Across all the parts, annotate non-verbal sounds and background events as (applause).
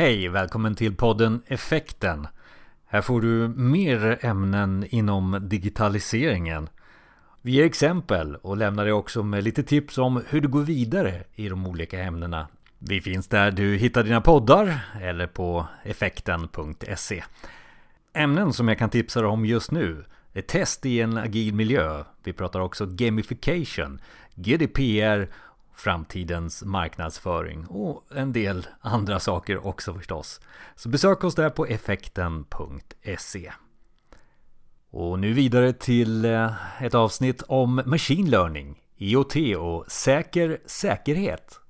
Hej, välkommen till podden Effekten. Här får du mer ämnen inom digitaliseringen. Vi ger exempel och lämnar dig också med lite tips om hur du går vidare i de olika ämnena. Vi finns där du hittar dina poddar eller på effekten.se. Ämnen som jag kan tipsa dig om just nu är test i en agil miljö. Vi pratar också gamification, GDPR framtidens marknadsföring och en del andra saker också förstås. Så besök oss där på effekten.se. Och nu vidare till eh, ett avsnitt om Machine Learning, IoT och säker säkerhet.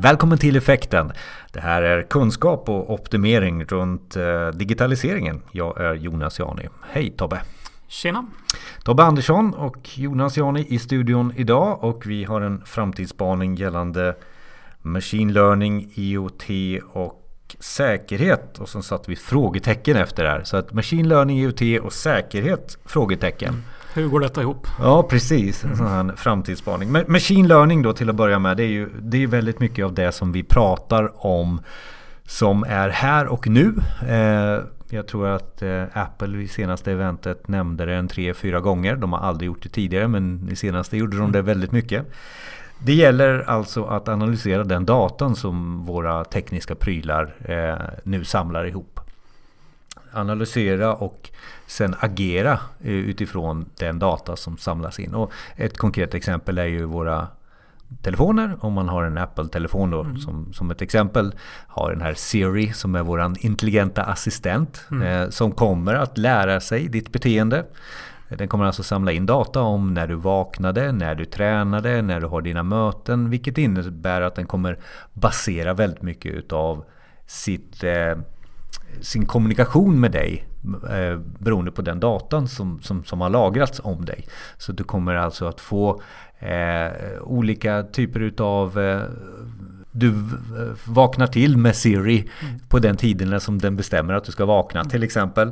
Välkommen till Effekten. Det här är kunskap och optimering runt eh, digitaliseringen. Jag är Jonas Jani. Hej Tobbe! Tjena! Tobbe Andersson och Jonas Jani i studion idag och vi har en framtidsspaning gällande Machine Learning, IoT och säkerhet. Och så satt vi frågetecken efter det här. Så att Machine Learning, IoT och säkerhet? Frågetecken. Hur går detta ihop? Ja, precis. En sån här framtidsspaning. Machine learning då till att börja med. Det är ju det är väldigt mycket av det som vi pratar om som är här och nu. Eh, jag tror att eh, Apple i senaste eventet nämnde det en tre, fyra gånger. De har aldrig gjort det tidigare men i senaste gjorde de det väldigt mycket. Det gäller alltså att analysera den datan som våra tekniska prylar eh, nu samlar ihop. Analysera och sen agera eh, utifrån den data som samlas in. Och ett konkret exempel är ju våra telefoner. Om man har en Apple-telefon då mm. som, som ett exempel. Har den här Siri som är våran intelligenta assistent. Mm. Eh, som kommer att lära sig ditt beteende. Den kommer alltså samla in data om när du vaknade, när du tränade, när du har dina möten. Vilket innebär att den kommer basera väldigt mycket utav sitt, eh, sin kommunikation med dig eh, beroende på den datan som, som, som har lagrats om dig. Så du kommer alltså att få eh, olika typer utav eh, du eh, vaknar till med Siri mm. på den tiden som den bestämmer att du ska vakna till exempel.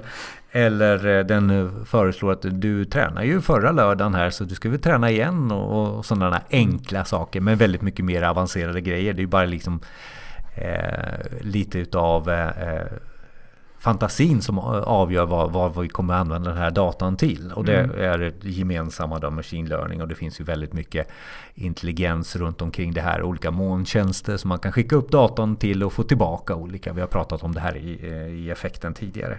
Eller eh, den eh, föreslår att du tränar ju förra lördagen här så du ska väl träna igen och, och sådana enkla saker. Men väldigt mycket mer avancerade grejer. Det är ju bara liksom eh, lite utav eh, fantasin som avgör vad, vad, vi kommer använda den här datan till. Och det mm. är det gemensamma då, machine learning. Och det finns ju väldigt mycket intelligens runt omkring det här. Olika molntjänster som man kan skicka upp datorn till och få tillbaka olika. Vi har pratat om det här i, i effekten tidigare.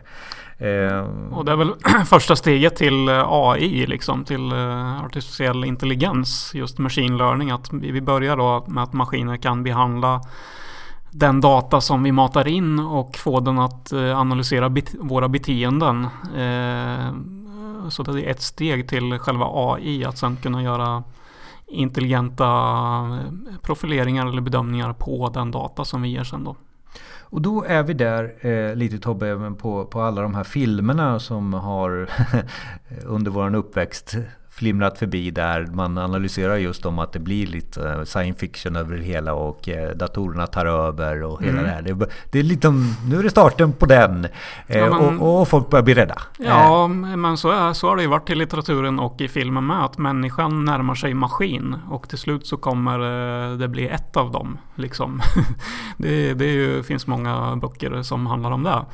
Eh, och det är väl (clears throat) första steget till eh, AI, liksom till eh, artificiell intelligens. Just machine learning. Att vi börjar då med att maskiner kan behandla den data som vi matar in och få den att eh, analysera bet våra beteenden. Eh, så det är ett steg till själva AI, att sen kunna göra intelligenta eh, profileringar eller bedömningar på den data som vi ger sen då. Och då är vi där eh, lite Tobbe på, på alla de här filmerna som har (laughs) under våran uppväxt flimrat förbi där man analyserar just om att det blir lite eh, science fiction över det hela och eh, datorerna tar över och hela mm. det här. Det, det är lite, nu är det starten på den ja, eh, men, och, och, folk börjar bli rädda. Ja, men så, är, så har det ju varit i litteraturen och i filmen med att människan närmar sig maskin och till slut så kommer det bli ett av dem. Liksom. (laughs) det, det ju, finns många böcker som handlar om det.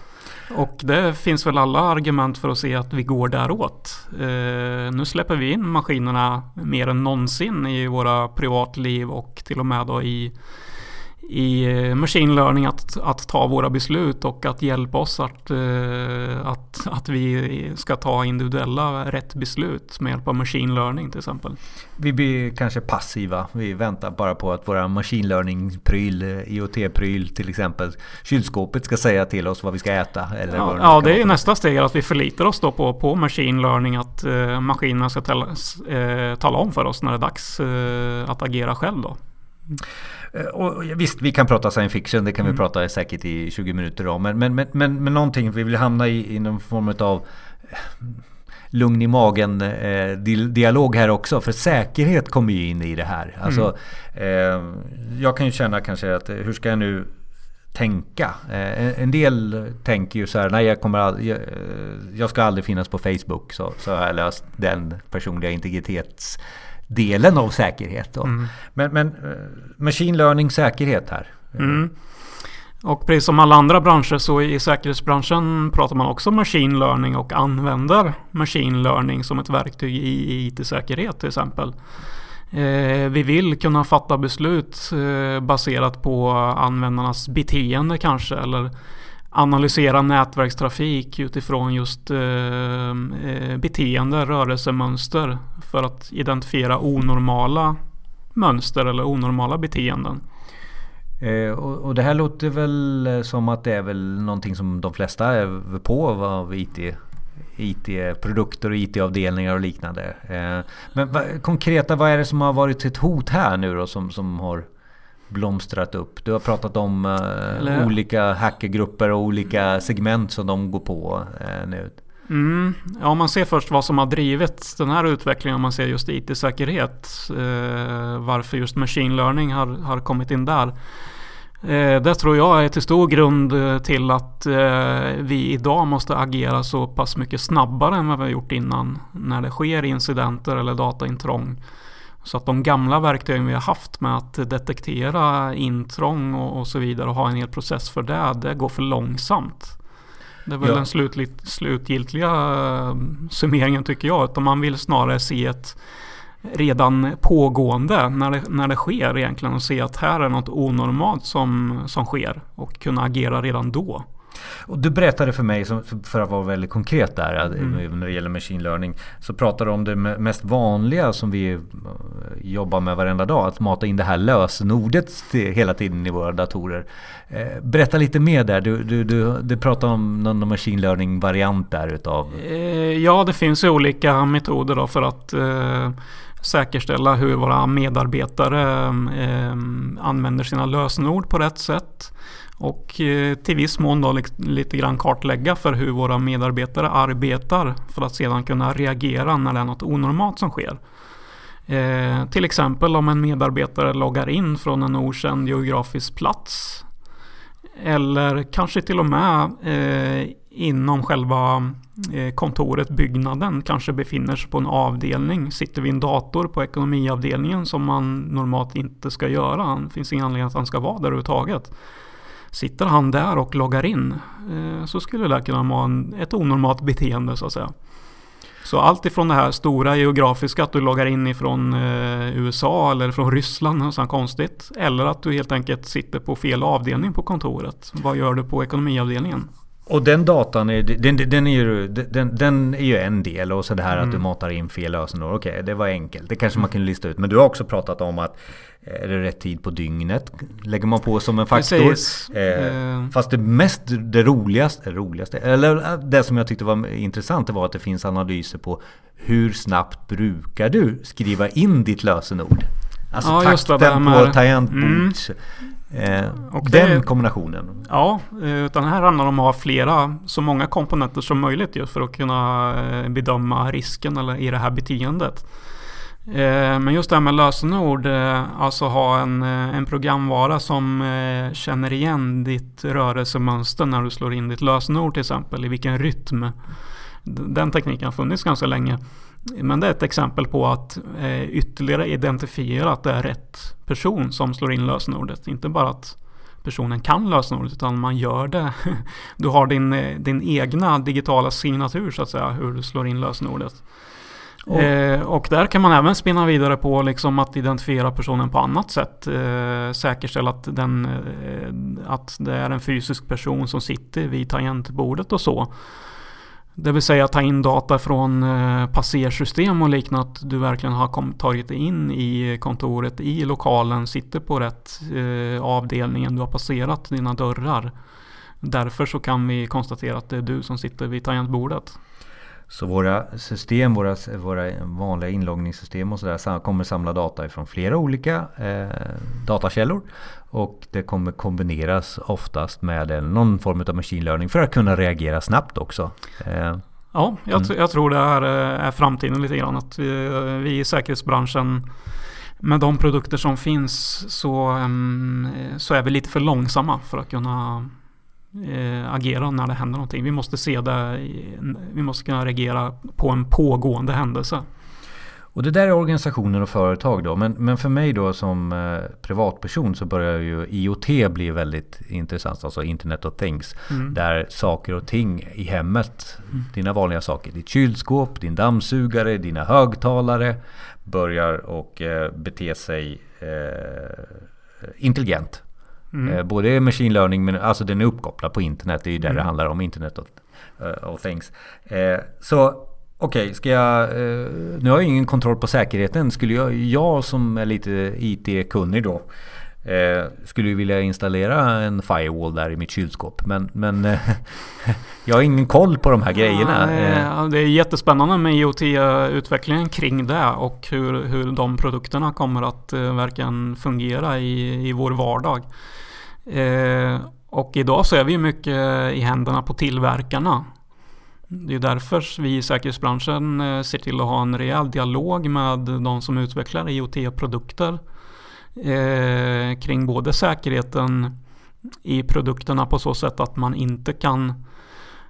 Och det finns väl alla argument för att se att vi går däråt. Eh, nu släpper vi in maskinerna mer än någonsin i våra privatliv och till och med då i i eh, machine learning att, att ta våra beslut och att hjälpa oss att, uh, att, att vi ska ta individuella rätt beslut med hjälp av machine learning till exempel. Vi blir kanske passiva. Vi väntar bara på att våra machine learning-pryl, IoT-pryl till exempel, kylskåpet ska säga till oss vad vi ska äta. Eller ja, ja det är nästa steg att vi förlitar oss då på, på machine learning, att uh, maskinerna ska tala, uh, tala om för oss när det är dags att agera själv då. Eh, och visst, vi kan prata science fiction, det kan mm. vi prata säkert i 20 minuter om. Men, men, men, men, men någonting, vi vill hamna i, i någon form av eh, lugn i magen eh, dialog här också. För säkerhet kommer ju in i det här. Alltså, mm. eh, jag kan ju känna kanske att hur ska jag nu tänka? Eh, en del tänker ju så här, nej jag, kommer all, jag, jag, ska aldrig finnas på Facebook. Så, så har jag löst den personliga integritets delen av säkerhet. Mm. Men, men machine learning säkerhet här. Mm. Och precis som alla andra branscher så i säkerhetsbranschen pratar man också machine learning och använder machine learning som ett verktyg i IT-säkerhet till exempel. Eh, vi vill kunna fatta beslut eh, baserat på användarnas beteende kanske eller analysera nätverkstrafik utifrån just eh, eh, beteende, rörelsemönster för att identifiera onormala mönster eller onormala beteenden. Eh, och, och, det här låter väl eh, som att det är väl någonting som de flesta är på av IT IT-produkter och IT-avdelningar och liknande. Eh, men va, konkreta, vad är det som har varit ett hot här nu då som, som har blomstrat upp? Du har pratat om eh, olika hackergrupper och olika segment som de går på eh, nu. Mm. Ja, om man ser först vad som har drivit den här utvecklingen, om man ser just IT-säkerhet, eh, varför just machine learning har, har kommit in där. Det tror jag är till stor grund till att vi idag måste agera så pass mycket snabbare än vad vi har gjort innan när det sker incidenter eller dataintrång. Så att de gamla verktygen vi har haft med att detektera intrång och, och så vidare och ha en hel process för det, det går för långsamt. Det är väl ja. den slutligt, slutgiltiga summeringen tycker jag. Utan man vill snarare se ett redan pågående när det, när det sker egentligen och se att här är något onormalt som, som sker och kunna agera redan då. Och du berättade för mig, för att vara väldigt konkret där mm. när det gäller machine learning. Så pratade du om det mest vanliga som vi eh, jobbar med varenda dag. Att mata in det här lösenordet hela tiden i våra datorer. Eh, berätta lite mer där. Du, du, du, du pratade om någon machine learning variant där utav... Eh, ja, det finns ju olika metoder då för att eh, säkerställa hur våra medarbetare eh, använder sina lösenord på rätt sätt. Och eh, till viss mån då lite grann kartlägga för hur våra medarbetare arbetar för att sedan kunna reagera när det är något onormalt som sker. Eh, till exempel om en medarbetare loggar in från en okänd geografisk plats. Eller kanske till och med eh, inom själva eh, kontoret, byggnaden, kanske befinner sig på en avdelning, sitter vid en dator på ekonomiavdelningen som man normalt inte ska göra. Det finns ingen anledning att han ska vara där överhuvudtaget. Sitter han där och loggar in eh, så skulle det kunna vara en, ett onormalt beteende så att säga. Så allt ifrån det här stora geografiska, att du loggar in ifrån eh, USA eller från Ryssland, något sånt konstigt. Eller att du helt enkelt sitter på fel avdelning på kontoret. Vad gör du på ekonomiavdelningen? Och den datan är, den, den, är ju, den, den är ju en del och så det här mm. att du mm. matar in fel lösenord. Okej, okay, det var enkelt. Det kanske man kunde lista ut. Men du har också pratat om att är det rätt tid på dygnet? Lägger man på som en faktor. Eh, fast det mest, det roligaste, roligaste, eller det som jag tyckte var intressant det var att det finns analyser på hur snabbt brukar du skriva in ditt lösenord? Alltså ja, takten på tangentbords... Mm. Eh, och den det, kombinationen. Ja, eh, utan här handlar det om att ha flera, så många komponenter som möjligt just för att kunna eh, bedöma risken eller i det här beteendet. Eh, men just det här med lösenord, alltså ha en, en programvara som känner igen ditt rörelsemönster när du slår in ditt lösenord till exempel, i vilken rytm. Den tekniken har funnits ganska länge. Men det är ett exempel på att eh, ytterligare identifiera att det är rätt person som slår in lösenordet. Inte bara att personen kan lösenordet utan man gör det. (laughs) Du har din, eh, din egna digitala signatur så att säga hur du slår in lösenordet. Oh. Eh, och där kan man även spinna vidare på liksom att identifiera personen på annat sätt. Eh, säkerställa att, den, eh, att det är en fysisk person som sitter vid tangentbordet och så. Det vill säga ta in data från eh, passersystem och liknande. Att du verkligen har tagit dig in i kontoret, i lokalen, sitter på rätt eh, avdelningen. Du har passerat dina dörrar. Därför så kan vi konstatera att det är du som sitter vid tangentbordet. Så våra system, våra, våra vanliga inloggningssystem och sådär kommer samla data ifrån flera olika eh, datakällor. Och det kommer kombineras oftast med någon form av machine learning för att kunna reagera snabbt också. Eh, ja, jag, mm. jag, tror det är, är framtiden lite grann. Att vi, vi i säkerhetsbranschen med de produkter som finns så, um, så är vi lite för långsamma för att kunna eh, agera när det händer någonting. Vi måste se det, vi måste kunna reagera på en pågående händelse. Och det där är organisationer och företag då. Men, men för mig då som eh, privatperson så börjar ju IoT bli väldigt intressant. Alltså Internet of Things. Mm. Där saker och ting i hemmet, mm. dina vanliga saker. Ditt kylskåp, din dammsugare, dina högtalare börjar och eh, bete sig eh, intelligent. Mm. Eh, både machine learning men alltså den är uppkopplad på internet. Det är ju där mm. det handlar om. Internet of, uh, of things. Eh, så Okej, okay, ska jag... Eh, nu har jag ingen kontroll på säkerheten. Skulle jag, jag som är lite IT-kunnig då eh, skulle ju vilja installera en firewall där i mitt kylskåp. Men, men eh, (laughs) jag har ingen koll på de här grejerna. Ja, det är jättespännande med IoT-utvecklingen kring det och hur, hur de produkterna kommer att eh, verkligen fungera i, i vår vardag. Eh, och idag så är vi mycket i händerna på tillverkarna. Det är därför vi i säkerhetsbranschen eh, ser till att ha en rejäl dialog med de som utvecklar IoT-produkter eh, kring både säkerheten i produkterna på så sätt att man inte kan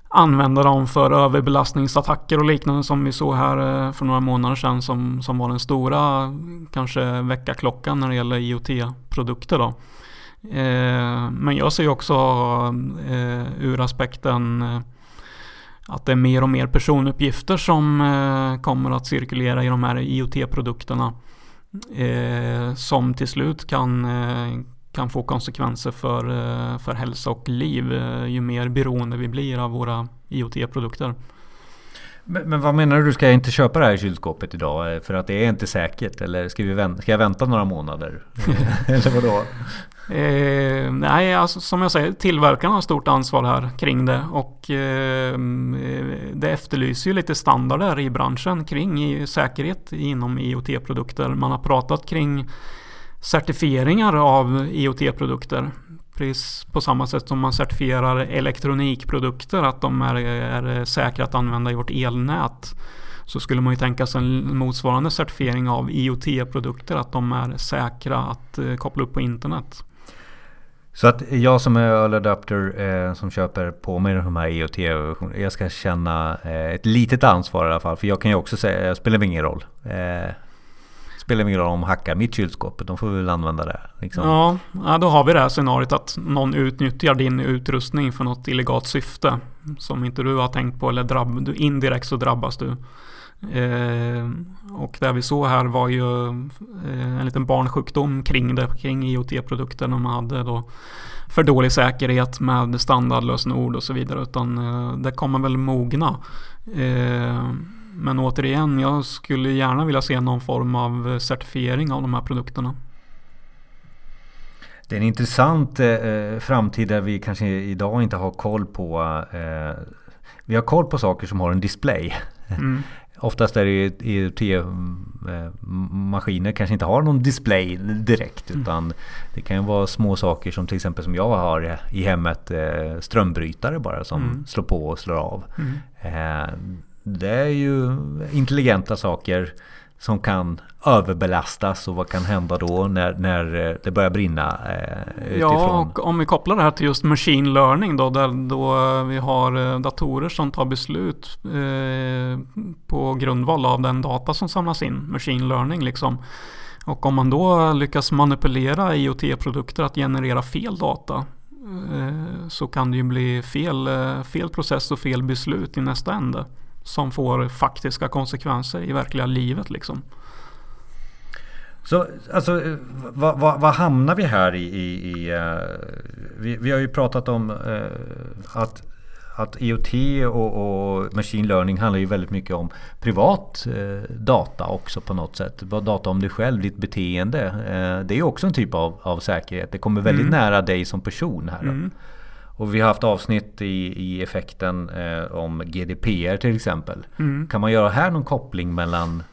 använda dem för överbelastningsattacker och liknande som vi såg här eh, för några månader sedan som, som var den stora kanske väckarklockan när det gäller IoT-produkter. Då. Eh, men jag ser också eh, ur aspekten eh, att det är mer och mer personuppgifter som eh, kommer att cirkulera i de här IoT-produkterna. Eh, som till slut kan, eh, kan få konsekvenser för, eh, för hälsa och liv eh, ju mer beroende vi blir av våra IoT-produkter. Men, men, vad menar du? Ska jag inte köpa det här kylskåpet idag? Eh, för att det är inte säkert? Eller ska, vi vänta, ska jag vänta några månader? (laughs) eller vadå? Eh, nej, alltså, som jag säger, tillverkarna har stort ansvar här kring det och eh, det efterlyser ju lite standarder i branschen kring säkerhet inom IoT-produkter. Man har pratat kring certifieringar av IoT-produkter. Precis på samma sätt som man certifierar elektronikprodukter, att de är, är säkra att använda i vårt elnät. Så skulle man ju tänka sig en motsvarande certifiering av IoT-produkter, att de är säkra att eh, koppla upp på internet. Så att jag som är early adapter eh, som köper på mig de här IoT, jag ska känna eh, ett litet ansvar i alla fall. För jag kan ju också säga, det spelar ingen roll. Eh, spelar ingen roll om de hackar mitt kylskåp, de får väl använda det. Liksom. Ja, ja, då har vi det här scenariot att någon utnyttjar din utrustning för något illegalt syfte. Som inte du har tänkt på eller drabb, du, indirekt så drabbas du. Eh, och det vi såg här var ju eh, en liten barnsjukdom kring det, kring IOT-produkterna. man hade då för dålig säkerhet med standardlösenord och så vidare. Utan eh, det kommer väl mogna. Eh, men återigen, jag skulle gärna vilja se någon form av certifiering av de här produkterna. Det är en intressant eh, framtid där vi kanske idag inte har koll på eh, Vi har koll på saker som har en display. Mm. (laughs) Oftast är det IoT-maskiner eh, kanske inte har någon display direkt. Mm. Utan det kan ju vara små saker som till exempel som jag har i hemmet. Eh, strömbrytare bara som mm. slår på och slår av. Mm. Eh, det är ju intelligenta saker som kan överbelastas och vad kan hända då när, när eh, det börjar brinna eh, utifrån? Ja, och om vi kopplar det här till just machine learning då, där då vi har eh, datorer som tar beslut eh, på grundval av den data som samlas in, machine learning liksom. Och om man då lyckas manipulera IoT-produkter att generera fel data eh, så kan det ju bli fel, eh, fel process och fel beslut i nästa ände som får faktiska konsekvenser i verkliga livet liksom. Så alltså, vad, vad, vad, hamnar vi här i? i, i uh, vi, vi, har ju pratat om uh, att, att IoT och, och, machine learning handlar ju väldigt mycket om privat uh, data också på något sätt. Data om dig själv, ditt beteende. det är ju också en typ av, av säkerhet. Det kommer väldigt mm. nära dig som person här. Mm. Och vi har haft avsnitt i, i effekten eh, om GDPR till exempel. Mm. Kan man göra här någon koppling mellan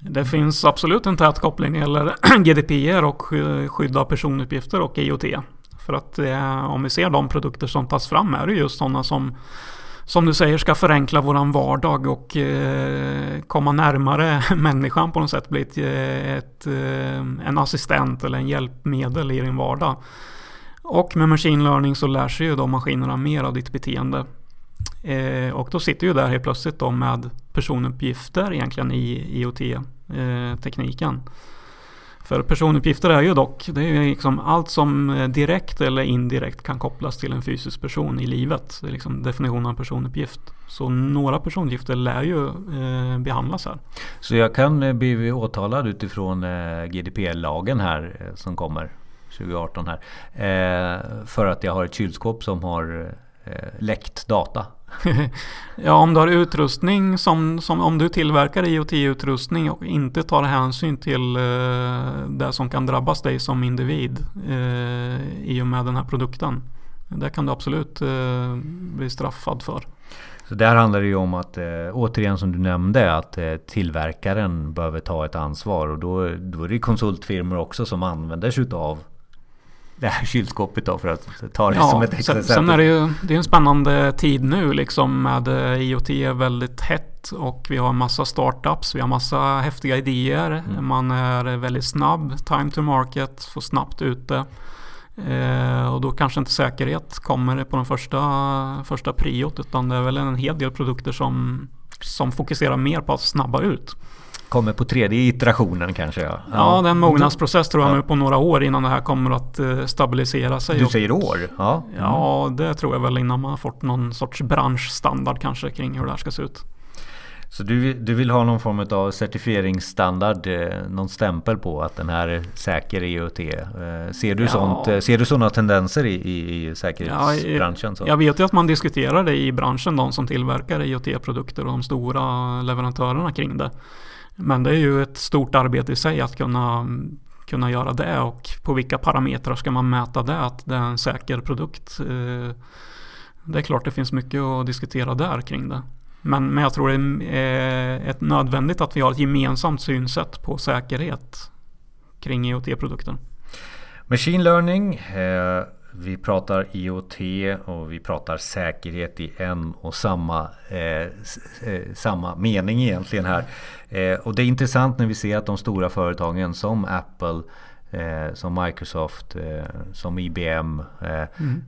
det finns absolut en tät koppling när det gäller (clears throat) GDPR och skydd av personuppgifter och IoT. För att eh, om vi ser de produkter som tas fram är det just sådana som som du säger ska förenkla våran vardag och eh, komma närmare (laughs) människan på något sätt. Bli ett, ett, eh, en assistent eller en hjälpmedel i din vardag. Och med machine learning så lär sig ju de maskinerna mer av ditt beteende. Eh, och då sitter ju där helt plötsligt då med personuppgifter egentligen i IoT eh, tekniken. För personuppgifter är ju dock, det är liksom allt som eh, direkt eller indirekt kan kopplas till en fysisk person i livet. Det är liksom definitionen av personuppgift. Så några personuppgifter lär ju eh, behandlas här. Så jag kan eh, bli åtalad utifrån eh, GDPR-lagen här eh, som kommer 2018 här. Eh, för att jag har ett kylskåp som har läckt data. (laughs) ja, om du har utrustning som, som om du tillverkar IoT-utrustning och inte tar hänsyn till eh, det som kan drabbas dig som individ eh, i och med den här produkten. Det kan du absolut eh, bli straffad för. Så där handlar det ju om att, eh, återigen som du nämnde, att eh, tillverkaren behöver ta ett ansvar. Och då, då är det konsultfirmor också som använder sig utav det här kylskåpet då för att ta det ja, som ett exempel. Sen, är det ju det är en spännande tid nu liksom med eh, IoT är väldigt hett och vi har massa startups, vi har massa häftiga idéer. Mm. Man är väldigt snabb, time to market, får snabbt ute. Eh, och då kanske inte säkerhet kommer på den första, första priot utan det är väl en hel del produkter som, som fokuserar mer på att snabba ut. Kommer på tredje iterationen kanske? Ja, ja det är en mognadsprocess tror jag nu på några år innan det här kommer att eh, stabilisera sig. Du säger år? Ja, ja det tror jag väl innan man har fått någon sorts branschstandard kanske kring hur det här ska se ut. Så du, du vill ha någon form av certifieringsstandard, eh, någon stämpel på att den här är säker IoT? Eh, ser du, ja. sånt, ser du sådana tendenser i, i, i säkerhetsbranschen? Ja, jag vet ju att man diskuterar det i branschen, de som tillverkar IoT-produkter och de stora leverantörerna kring det. Men det är ju ett stort arbete i sig att kunna, kunna göra det och på vilka parametrar ska man mäta det att det är en säker produkt. Eh, det är klart det finns mycket att diskutera där kring det. Men, men jag tror det är ett nödvändigt att vi har ett gemensamt synsätt på säkerhet kring IoT-produkter. Machine learning eh, vi pratar IoT och vi pratar säkerhet i en och samma, eh, eh, samma mening egentligen här. Eh, och det är intressant när vi ser att de stora företagen som Apple eh, som Microsoft, eh, som IBM eh, mm.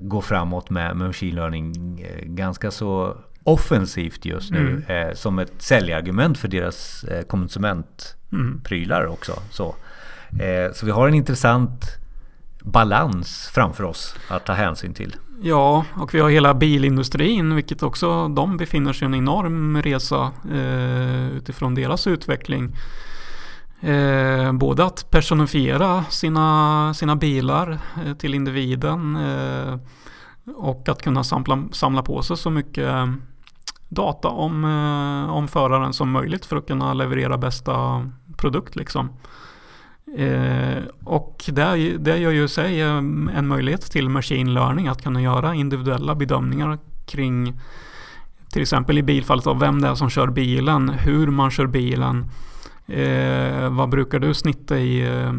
går framåt med, med machine learning ganska så offensivt just nu mm. som ett säljargument för deras konsumentprylar också. Så, så vi har en intressant balans framför oss att ta hänsyn till. Ja, och vi har hela bilindustrin, vilket också de befinner sig i en enorm resa eh, utifrån deras utveckling. Eh, både att personifiera sina, sina bilar eh, till individen eh, och att kunna samla, samla på sig så mycket eh, data om, eh, om föraren som möjligt för att kunna leverera bästa produkt. Liksom. Eh, och det, det gör ju sig eh, en möjlighet till machine learning att kunna göra individuella bedömningar kring till exempel i bilfallet av vem det är som kör bilen, hur man kör bilen. Eh, vad brukar du snitta i, eh,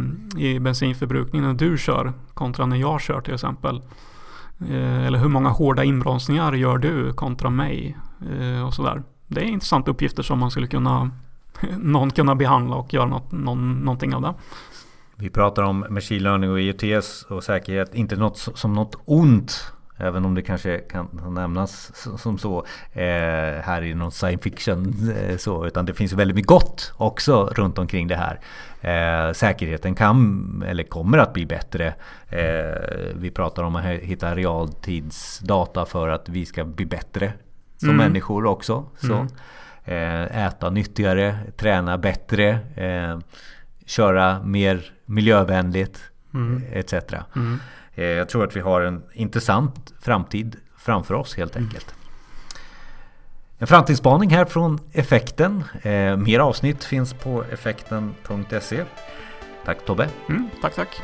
i bensinförbrukning när du kör kontra när jag kör till exempel. Eh, eller hur många hårda inbromsningar gör du kontra mig eh, och sådär. Det är intressanta uppgifter som man skulle kunna (laughs) någon kunna behandla och göra något, någon, någonting av det. Vi pratar om machine learning och IoTs och säkerhet, inte något som något ont Även om det kanske kan nämnas som så eh, här i någon science fiction. Eh, så, utan det finns väldigt mycket gott också runt omkring det här. Eh, säkerheten kan eller kommer att bli bättre. Eh, vi pratar om att hitta realtidsdata för att vi ska bli bättre som mm. människor också. Så. Mm. Eh, äta nyttigare, träna bättre, eh, köra mer miljövänligt mm. etc. Mm. Eh, jag tror att vi har en intressant framtid framför oss helt mm. enkelt. En framtidsspaning här från Effekten. mer avsnitt finns på effekten.se. Tack Tobbe. Mm, tack tack.